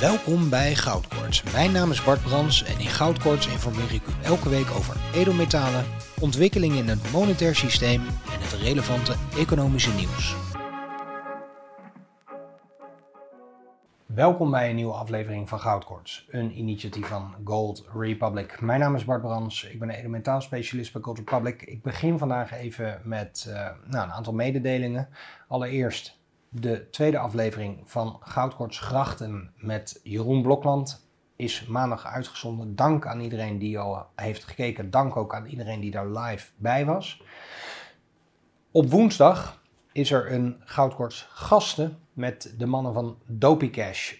Welkom bij Goudkoorts. Mijn naam is Bart Brans en in Goudkoorts informeer ik u elke week over edelmetalen, ontwikkelingen in het monetair systeem en het relevante economische nieuws. Welkom bij een nieuwe aflevering van Goudkoorts, een initiatief van Gold Republic. Mijn naam is Bart Brans, ik ben een specialist bij Gold Republic. Ik begin vandaag even met uh, nou, een aantal mededelingen. Allereerst de tweede aflevering van Goudkorts Grachten met Jeroen Blokland is maandag uitgezonden. Dank aan iedereen die al heeft gekeken. Dank ook aan iedereen die daar live bij was. Op woensdag is er een Goudkorts Gasten met de mannen van Dopie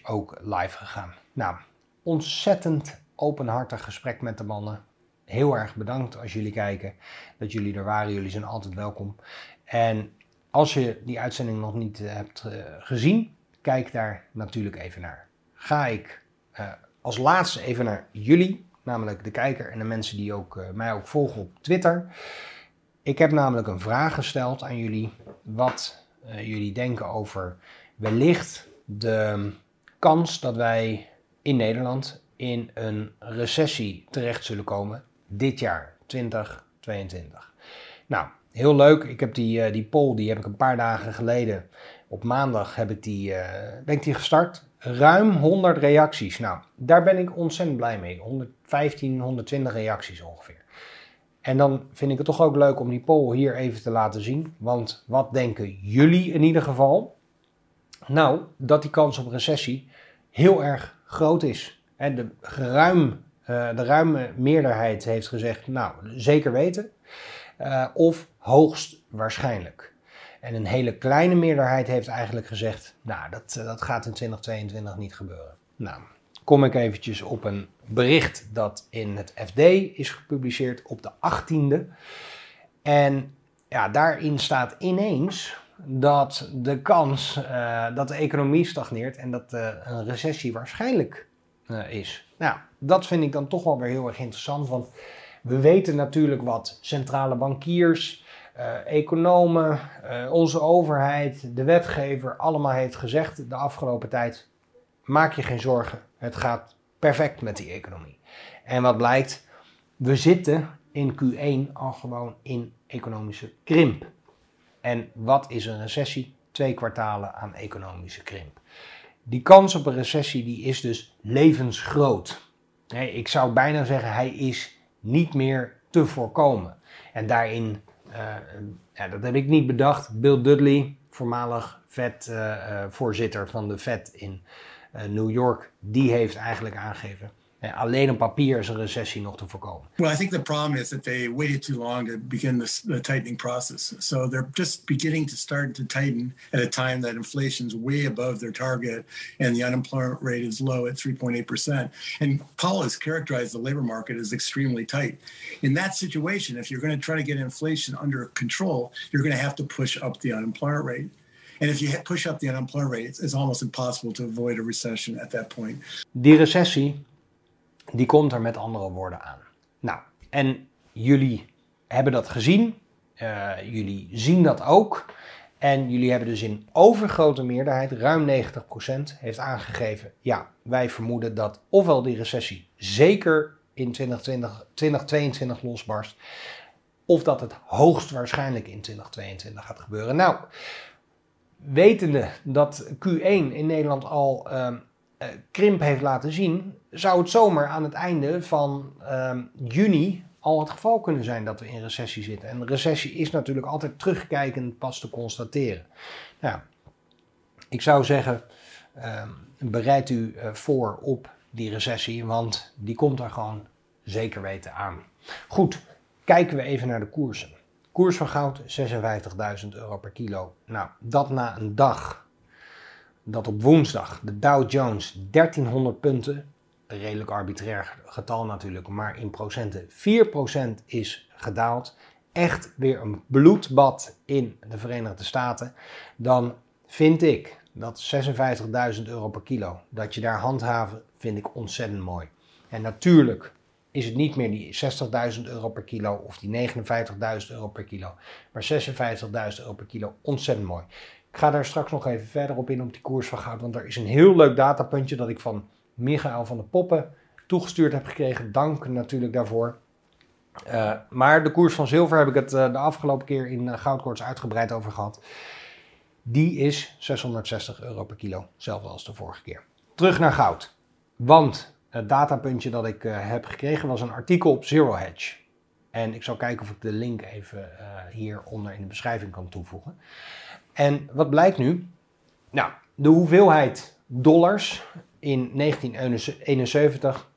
ook live gegaan. Nou, ontzettend openhartig gesprek met de mannen. Heel erg bedankt als jullie kijken, dat jullie er waren. Jullie zijn altijd welkom. En als je die uitzending nog niet eh, hebt eh, gezien, kijk daar natuurlijk even naar. Ga ik uh, als laatste even naar jullie, namelijk de kijker en de mensen die ook, mij ook volgen op Twitter. Ik heb namelijk een vraag gesteld aan jullie. Wat jullie denken over wellicht de kans dat wij in Nederland in een recessie terecht zullen komen dit jaar, 2022. Nou, heel leuk. Ik heb die, uh, die poll, die heb ik een paar dagen geleden. Op maandag heb ik die, uh, ben ik die gestart. Ruim 100 reacties. Nou, daar ben ik ontzettend blij mee. 115, 120 reacties ongeveer. En dan vind ik het toch ook leuk om die poll hier even te laten zien. Want wat denken jullie in ieder geval? Nou, dat die kans op recessie heel erg groot is. En de, ruim, uh, de ruime meerderheid heeft gezegd, nou, zeker weten. Of hoogst waarschijnlijk. En een hele kleine meerderheid heeft eigenlijk gezegd, nou, dat, eh, dat gaat in 2022 niet gebeuren. Nou, kom ik eventjes op een bericht dat in het FD is gepubliceerd op de 18e. En ja, daarin staat ineens dat de kans uh, dat de economie stagneert en dat uh, een recessie waarschijnlijk is. Nou, dat vind ik dan toch wel weer heel erg interessant, want we weten natuurlijk wat centrale bankiers, uh, economen, uh, onze overheid, de wetgever allemaal heeft gezegd de afgelopen tijd. Maak je geen zorgen, het gaat perfect met die economie. En wat blijkt, we zitten in Q1 al gewoon in economische krimp. En wat is een recessie? Twee kwartalen aan economische krimp. Die kans op een recessie die is dus levensgroot. ik zou bijna zeggen, hij is niet meer te voorkomen. En daarin, uh, ja, dat heb ik niet bedacht, Bill Dudley, voormalig Fed-voorzitter uh, van de Fed in New York, die heeft eigenlijk aangegeven alleen op papier is een recessie nog te voorkomen. Well, I think the problem is that they waited too long to begin this, the tightening process. So they're just beginning to start to tighten at a time that inflation is way above their target and the unemployment rate is low at 3.8%. And Paul has characterized the labor market as extremely tight. In that situation, if you're going to try to get inflation under control, you're going to have to push up the unemployment rate. And if you push up the unemployment rate, it's almost impossible to avoid a recession at that point. Die recessie die komt er met andere woorden aan. Nou, en jullie hebben dat gezien. Uh, jullie zien dat ook. En jullie hebben dus in overgrote meerderheid, ruim 90%, heeft aangegeven: ja, wij vermoeden dat ofwel die recessie zeker in 2020, 2022 losbarst, of dat het hoogstwaarschijnlijk in 2022 gaat gebeuren. Nou, wetende dat Q1 in Nederland al uh, krimp heeft laten zien, zou het zomaar aan het einde van uh, juni al het geval kunnen zijn dat we in recessie zitten. En recessie is natuurlijk altijd terugkijkend pas te constateren. Nou, ik zou zeggen, uh, bereid u uh, voor op die recessie, want die komt er gewoon zeker weten aan. Goed, kijken we even naar de koersen. Koers van goud 56.000 euro per kilo. Nou, dat na een dag dat op woensdag de Dow Jones 1300 punten redelijk arbitrair getal natuurlijk, maar in procenten 4% is gedaald. Echt weer een bloedbad in de Verenigde Staten. Dan vind ik dat 56.000 euro per kilo, dat je daar handhaven, vind ik ontzettend mooi. En natuurlijk is het niet meer die 60.000 euro per kilo of die 59.000 euro per kilo, maar 56.000 euro per kilo, ontzettend mooi. Ik ga daar straks nog even verder op in op die koers van goud, want er is een heel leuk datapuntje dat ik van Michael van de Poppen toegestuurd heb gekregen. Dank natuurlijk daarvoor. Uh, maar de koers van zilver heb ik het uh, de afgelopen keer in uh, Goudkoorts uitgebreid over gehad. Die is 660 euro per kilo, hetzelfde als de vorige keer. Terug naar goud. Want het datapuntje dat ik heb gekregen was een artikel op Zero Hedge. En ik zal kijken of ik de link even hieronder in de beschrijving kan toevoegen. En wat blijkt nu? Nou, de hoeveelheid dollars in 1971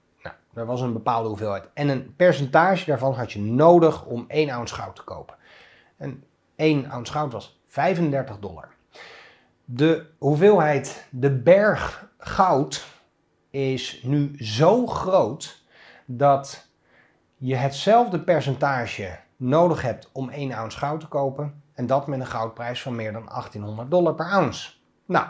er was een bepaalde hoeveelheid. En een percentage daarvan had je nodig om 1 ounce goud te kopen. En 1 ounce goud was 35 dollar. De hoeveelheid, de berg goud is nu zo groot dat je hetzelfde percentage nodig hebt om 1 ounce goud te kopen. En dat met een goudprijs van meer dan 1800 dollar per ounce. Nou,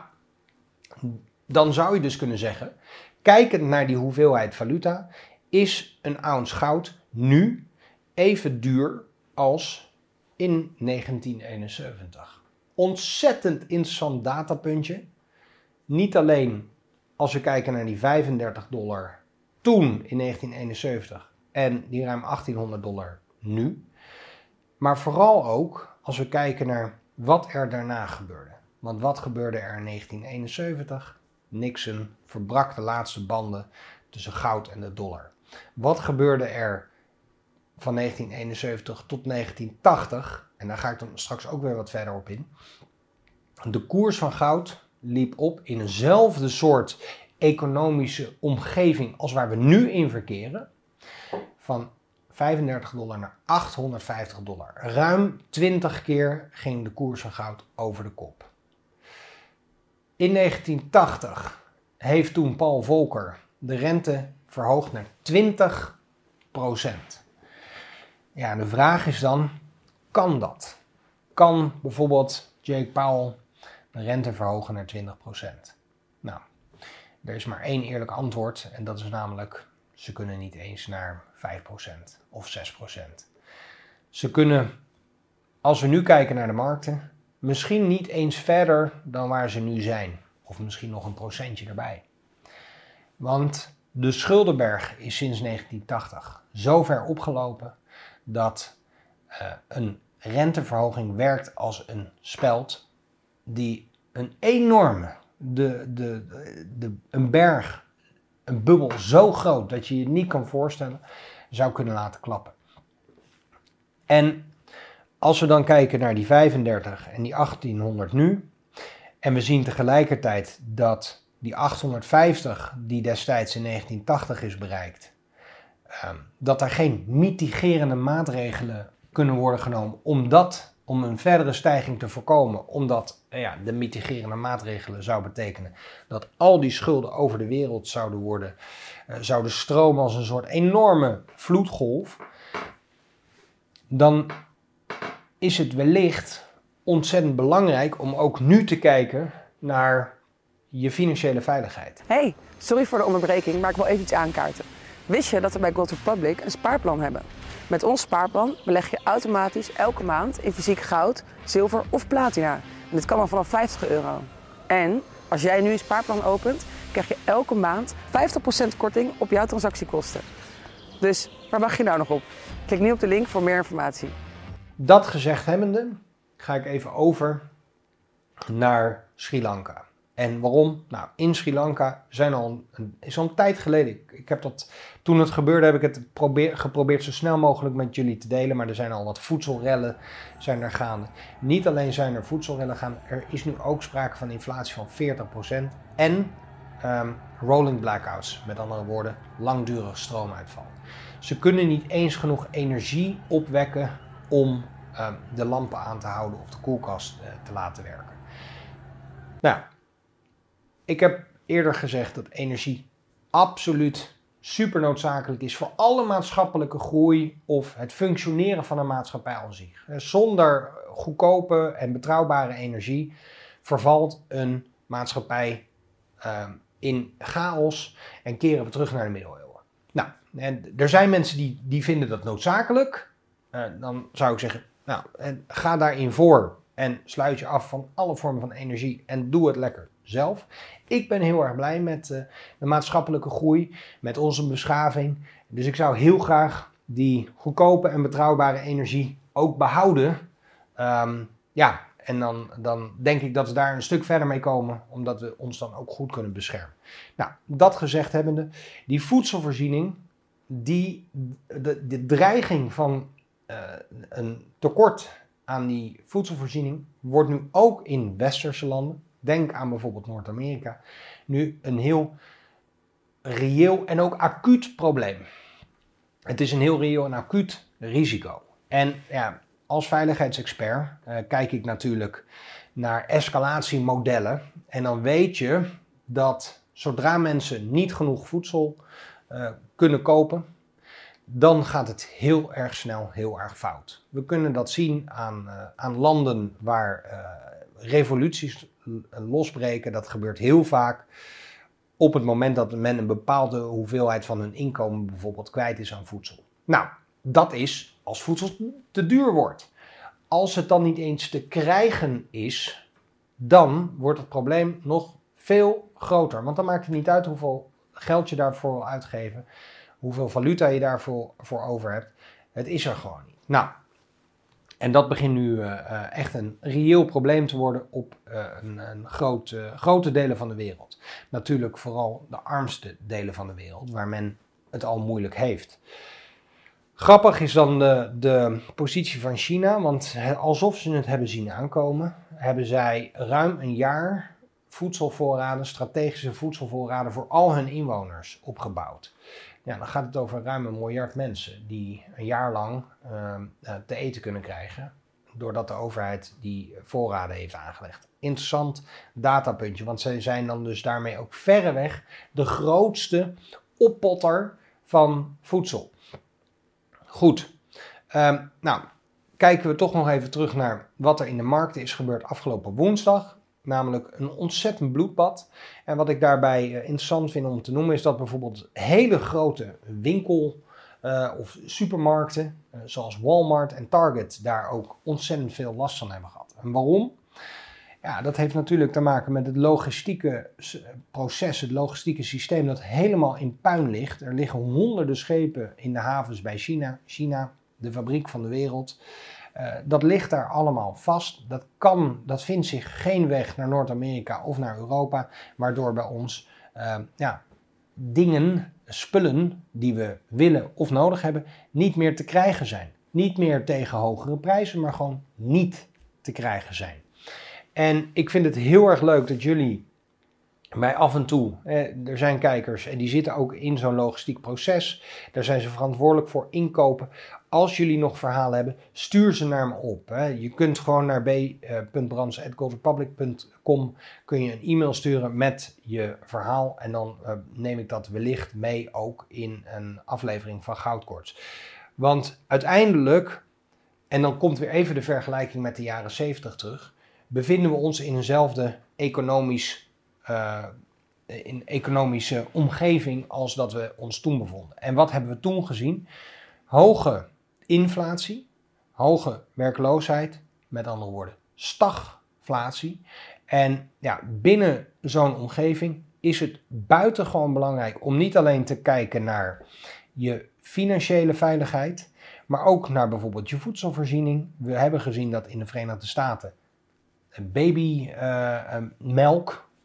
dan zou je dus kunnen zeggen, Kijkend naar die hoeveelheid valuta is een ounce goud nu even duur als in 1971. Ontzettend interessant datapuntje. Niet alleen als we kijken naar die 35 dollar toen in 1971 en die ruim 1800 dollar nu. Maar vooral ook als we kijken naar wat er daarna gebeurde. Want wat gebeurde er in 1971? Nixon verbrak de laatste banden tussen goud en de dollar. Wat gebeurde er van 1971 tot 1980? En daar ga ik dan straks ook weer wat verder op in. De koers van goud liep op in eenzelfde soort economische omgeving als waar we nu in verkeren. Van 35 dollar naar 850 dollar. Ruim 20 keer ging de koers van goud over de kop. In 1980 heeft toen Paul Volcker de rente verhoogd naar 20% Ja, de vraag is dan, kan dat? Kan bijvoorbeeld Jake Powell de rente verhogen naar 20% Nou, er is maar één eerlijk antwoord en dat is namelijk, ze kunnen niet eens naar 5% of 6% Ze kunnen, als we nu kijken naar de markten, Misschien niet eens verder dan waar ze nu zijn. Of misschien nog een procentje erbij. Want de schuldenberg is sinds 1980 zo ver opgelopen dat uh, een renteverhoging werkt als een speld die een enorme, de, de, de, een berg, een bubbel zo groot dat je je niet kan voorstellen, zou kunnen laten klappen. En als we dan kijken naar die 35 en die 1800 nu, en we zien tegelijkertijd dat die 850 die destijds in 1980 is bereikt, ehm, dat er geen mitigerende maatregelen kunnen worden genomen om, dat, om een verdere stijging te voorkomen, omdat ja, de mitigerende maatregelen zou betekenen dat al die schulden over de wereld zouden worden, uh, zouden stromen als een soort enorme vloedgolf, dan is het wellicht ontzettend belangrijk om ook nu te kijken naar je financiële veiligheid. Hey, sorry voor de onderbreking, maar ik wil even iets aankaarten. Wist je dat we bij Gold Republic een spaarplan hebben? Met ons spaarplan beleg je automatisch elke maand in fysiek goud, zilver of platina. En dit kan al vanaf 50 euro. En als jij nu een spaarplan opent, krijg je elke maand 50% korting op jouw transactiekosten. Dus waar wacht je nou nog op? Klik nu op de link voor meer informatie. Dat gezegd hebbende, ga ik even over naar Sri Lanka. En waarom? Nou, in Sri Lanka zijn al een, is al een tijd geleden. Ik, heb dat, toen het gebeurde heb ik het probeer, geprobeerd zo snel mogelijk met jullie te delen. Maar er zijn al wat voedselrellen zijn er gaande. Niet alleen zijn er voedselrellen gaande, er is nu ook sprake van inflatie van 40%. En um, rolling blackouts, met andere woorden, langdurig stroomuitval. Ze kunnen niet eens genoeg energie opwekken om ehm, de lampen aan te houden of de koelkast uh, te laten werken. Nou, ik heb eerder gezegd dat energie absoluut super noodzakelijk is voor alle maatschappelijke groei of het functioneren van een maatschappij als zich. Eh, zonder goedkope en betrouwbare energie vervalt een maatschappij uh, in chaos en keren we terug naar de middeleeuwen. Nou, en er zijn mensen die, die vinden dat noodzakelijk. Eh, dan zou ik zeggen, nou, ga daarin voor En sluit je af van alle vormen van energie en doe het lekker zelf. Ik ben heel erg blij met uh, de maatschappelijke groei, met onze beschaving. Dus ik zou heel graag die goedkope en betrouwbare energie ook behouden. Um, ja, en dan, dan denk ik dat we daar een stuk verder mee komen, omdat we ons dan ook goed kunnen beschermen. Nou, dat gezegd hebbende, die voedselvoorziening, die, de, dreiging van uh, een tekort aan die voedselvoorziening wordt nu ook in westerse landen, denk aan bijvoorbeeld Noord-Amerika, nu een heel reëel en ook acuut probleem. Het is een heel reëel en acuut risico. En ja, als veiligheidsexpert uh, kijk ik natuurlijk naar escalatiemodellen. En dan weet je dat zodra mensen niet genoeg voedsel uh, kunnen kopen, dan gaat het heel erg snel heel erg fout. We kunnen dat zien aan, uh, aan landen waar revoluties losbreken. Dat gebeurt heel vaak op het moment dat men een bepaalde hoeveelheid van hun inkomen bijvoorbeeld kwijt is aan voedsel. Nou, dat is als voedsel te duur wordt. Als het dan niet eens te krijgen is, dan wordt het probleem nog veel groter. Want dan maakt het niet uit hoeveel geld je daarvoor wil uitgeven, hoeveel valuta je daarvoor voor over hebt. Het is er gewoon niet. Nou, en dat begint nu uh, echt een reëel probleem te worden op uh, een, een grote delen van de wereld. Natuurlijk vooral de armste delen van de wereld, waar men het al moeilijk heeft. Grappig is dan de, de positie van China, want alsof ze het hebben zien aankomen, hebben zij ruim een jaar voedselvoorraden, strategische voedselvoorraden voor al hun inwoners opgebouwd. Ja, dan gaat het over ruim een miljard mensen die een jaar lang uh, te eten kunnen krijgen. Doordat de overheid die voorraden heeft aangelegd. Interessant datapuntje, want zij zijn dan dus daarmee ook verreweg de grootste oppotter van voedsel. Goed. Um, nou, kijken we toch nog even terug naar wat er in de markten is gebeurd afgelopen woensdag. Namelijk een ontzettend bloedbad. En wat ik daarbij uh, interessant vind om te noemen is dat bijvoorbeeld hele grote winkel- uh, of supermarkten, uh, zoals Walmart en Target, daar ook ontzettend veel last van hebben gehad. En waarom? Ja, dat heeft natuurlijk te maken met het logistieke proces, het logistieke systeem dat helemaal in puin ligt. Er liggen honderden schepen in de havens bij China. China, de fabriek van de wereld. Uh, dat ligt daar allemaal vast. Dat kan, dat vindt zich geen weg naar Noord-Amerika of naar Europa, waardoor bij ons uh, ja, dingen, spullen die we willen of nodig hebben, niet meer te krijgen zijn. Niet meer tegen hogere prijzen, maar gewoon niet te krijgen zijn. En ik vind het heel erg leuk dat jullie mij af en toe, eh, er zijn kijkers en die zitten ook in zo'n logistiek proces. Daar zijn ze verantwoordelijk voor inkopen. Als jullie nog verhalen hebben, stuur ze naar me op. Hè. Je kunt gewoon naar b.brands.goldrepublic.com kun je een e-mail sturen met je verhaal. En dan uh, neem ik dat wellicht mee ook in een aflevering van Goudkoorts. Want uiteindelijk, en dan komt weer even de vergelijking met de jaren 70 terug bevinden we ons in eenzelfde economisch, uh, in economische omgeving als dat we ons toen bevonden. En wat hebben we toen gezien? Hoge inflatie, hoge werkloosheid, met andere woorden stagflatie. En ja, binnen zo'n omgeving is het buitengewoon belangrijk om niet alleen te kijken naar je financiële veiligheid, maar ook naar bijvoorbeeld je voedselvoorziening. We hebben gezien dat in de Verenigde Staten babymelk,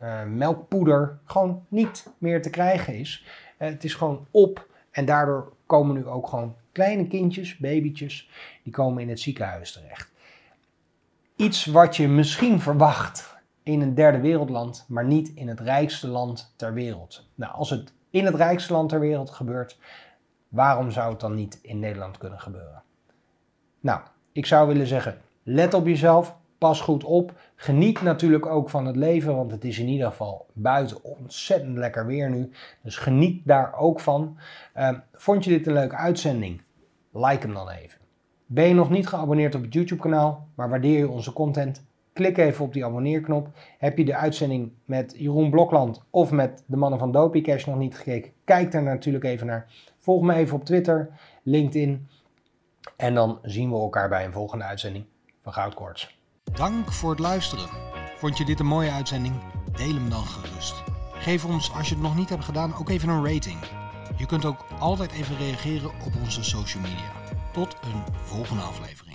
uh, melkpoeder gewoon niet meer te krijgen is. Uh, het is gewoon op en daardoor komen nu ook gewoon kleine kindjes, babytjes, die komen in het ziekenhuis terecht. Iets wat je misschien verwacht in een derde wereldland, maar niet in het rijkste land ter wereld. Nou, als het in het rijkste land ter wereld gebeurt, waarom zou het dan niet in Nederland kunnen gebeuren? Nou, ik zou willen zeggen, let op jezelf, pas goed op. Geniet natuurlijk ook van het leven, want het is in ieder geval buiten ontzettend lekker weer nu. Dus geniet daar ook van. Uh, vond je dit een leuke uitzending? Like hem dan even. Ben je nog niet geabonneerd op het YouTube-kanaal, maar waardeer je onze content? Klik even op die abonneerknop. Heb je de uitzending met Jeroen Blokland of met de mannen van Dopie nog niet gekeken? Kijk daar natuurlijk even naar. Volg me even op Twitter, LinkedIn. En dan zien we elkaar bij een volgende uitzending van Goudkoorts. Dank voor het luisteren. Vond je dit een mooie uitzending? Deel hem dan gerust. Geef ons, als je het nog niet hebt gedaan, ook even een rating. Je kunt ook altijd even reageren op onze social media. Tot een volgende aflevering.